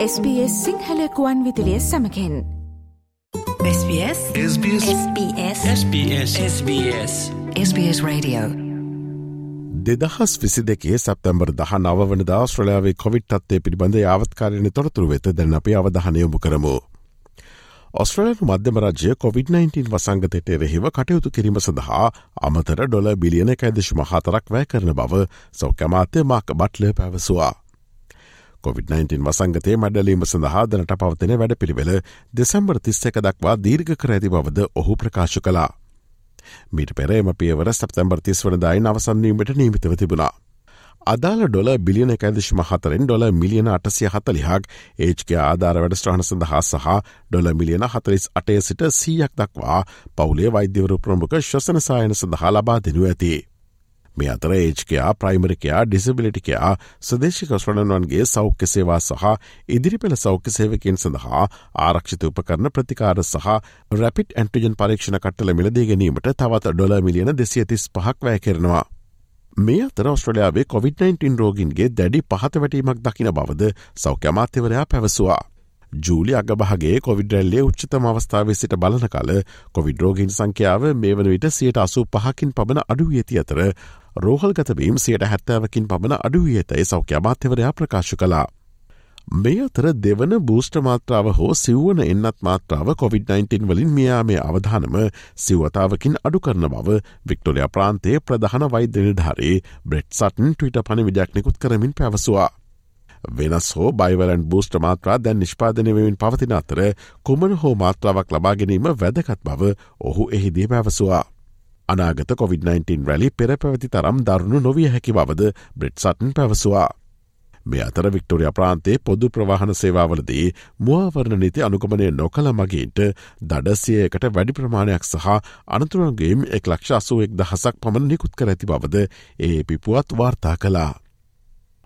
SBS සිංහලකුවන් විදිලිය සමකෙන්. SBS SBS SBS SBS SBS SBS Radio. දෙදහස් විසි දෙකේ සැප්තැම්බර් දහ නවන ශ්‍රලයාාවේ කොවිට් අත්තේ පිළිබඳ යාවත්කාරණ තොරතුරු වෙත දැන් අපි අවධානයොමු කරමු. ඔස්ට්‍රලයනු මධ්‍යම රජය COොVID-19 වසංගතයට එරෙහිව කටයුතු කිරීම සඳහා අමතර ඩොල බිලියන කැදශම හතරක් වැෑ කරන බව සෞඛ්‍යමාත්‍ය මාක බට්ලය පැවසවා. COොVID-19 වසංගතය මැඩලීම සඳහා දනට පවතින වැඩ පිළිවෙල දෙසැම්බර් තිස්ස එක දක්වා දීර්ඝ කර ඇති බවද ඔහු ප්‍රකාශ කලා. මීට පෙරේම පියවර සැප්තැම්බර් තිස් වනදායි අවසන්නීමට නීමිතව තිබුණා. අදාළ ඩොල බිලියන කැදශම හතරෙන් ඩොල මිලියන අටසිය හතලිහක් ඒජ්ක ආධාර වැඩස්ට්‍රහණ සඳහා සහ ඩොල මිලියන හතරිස් අටය සිට සීයක් දක්වා පවුලේ වෛද්‍යවරු ප්‍රමුඛ ශ්වසන සායන සඳහා ලබා දෙනු ඇති. මේ අතර ඒජ්කයා ප්‍රයිමරිකයා ඩිසිබිලිටිකයා සදේශික ස්වඩනුවන්ගේ සෞඛ්‍ය සේවා සහ ඉදිරි පෙළ සෞඛ්‍ය සේවකින් සඳහා ආරක්ෂිත උපකරන ප්‍රතිකාර සහ රැපිට ඇන්ටිජන් පරීක්ෂණ කට්ටල මිලදී ගැනීමට තවත් ඩොල මිලියන දෙසියතිස් පහක් වැය කරනවා. මේ අතර ඔස්ට්‍රලයාාවේ COොVID-19 රෝගින්ගේ දැඩි පහත වැටීමක් දකින බවද සෞඛ්‍යමාත්‍යවරයා පැවසවා. ජූලි අගභගේ කොවිඩරල්ලේ උච්චතම අවස්ථාවේ සිට බලන කල කොවිඩරෝගීන් සංඛ්‍යාව මේ වන විට සියට අසූ පහකින් පබන අඩුව ඇති අතර රෝහල් ගතවීම් සියට හැත්තෑවකින් පබන අඩුව ඇතයි සෞඛ්‍ය අමාත්‍යවරයා ප්‍රකාශ කලා. මේ අතර දෙවන බූෂ්ට මාත්‍රාව හෝ සිව්වන එන්නත් මාත්‍රාව COොVID-19 වලින් මෙයා මේ අවධානම සිවතාවකින් අඩු කරන බව වික්ටෝලයා ප්‍රාන්තේ ප්‍රධාන වෛද්‍ය නිධාරේ බ්‍රෙට් සටන් ටවිට පණ විඩක්නෙකුත් කරමින් පැවසවා. වෙනස් හෝ බයිවලන් බූෂ්ට මාත්‍රා දැන් නිෂ්පාදනයවෙමින් පවතින අතර කුමන හෝ මාත්‍රාවක් ලබා ගැනීම වැදකත් බව ඔහු එහිදී පැවසවා. අනාගත COොVID-19 රැලි පෙර පැවති තරම් දරුණු නොවිය හැකි බවද බ්‍රෙට් සටන් පැවසවා. මේ අතර වික්ටෝරිය ප්‍රාන්තේ පොදු ප්‍රවාහන සේවාවලදී මුවවරණ නීති අනුගමනය නොකළ මගේන්ට දඩසියයකට වැඩි ප්‍රමාණයක් සහ අනතුරන්ගේම් එක් ලක්ෂ අසුවෙක් දහසක් පමණ නිකුත් කර ඇති බවද ඒ පිපුවත් වාර්තා කලා.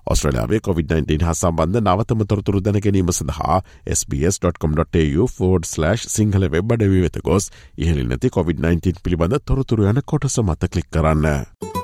ඔස්ට්‍රලයාාවේ COොVID-19 හා සම්බන්ධ නවතම තොරතුරු දැන ගැනීම සඳහා SBS.com.tu4/ සිංහල වෙබ් අඩවි වෙත ගොස් ඉහලි නැති COොVID-19 පිළිබඳ තොරතුරු යන කොටස මත කලික් කරන්න.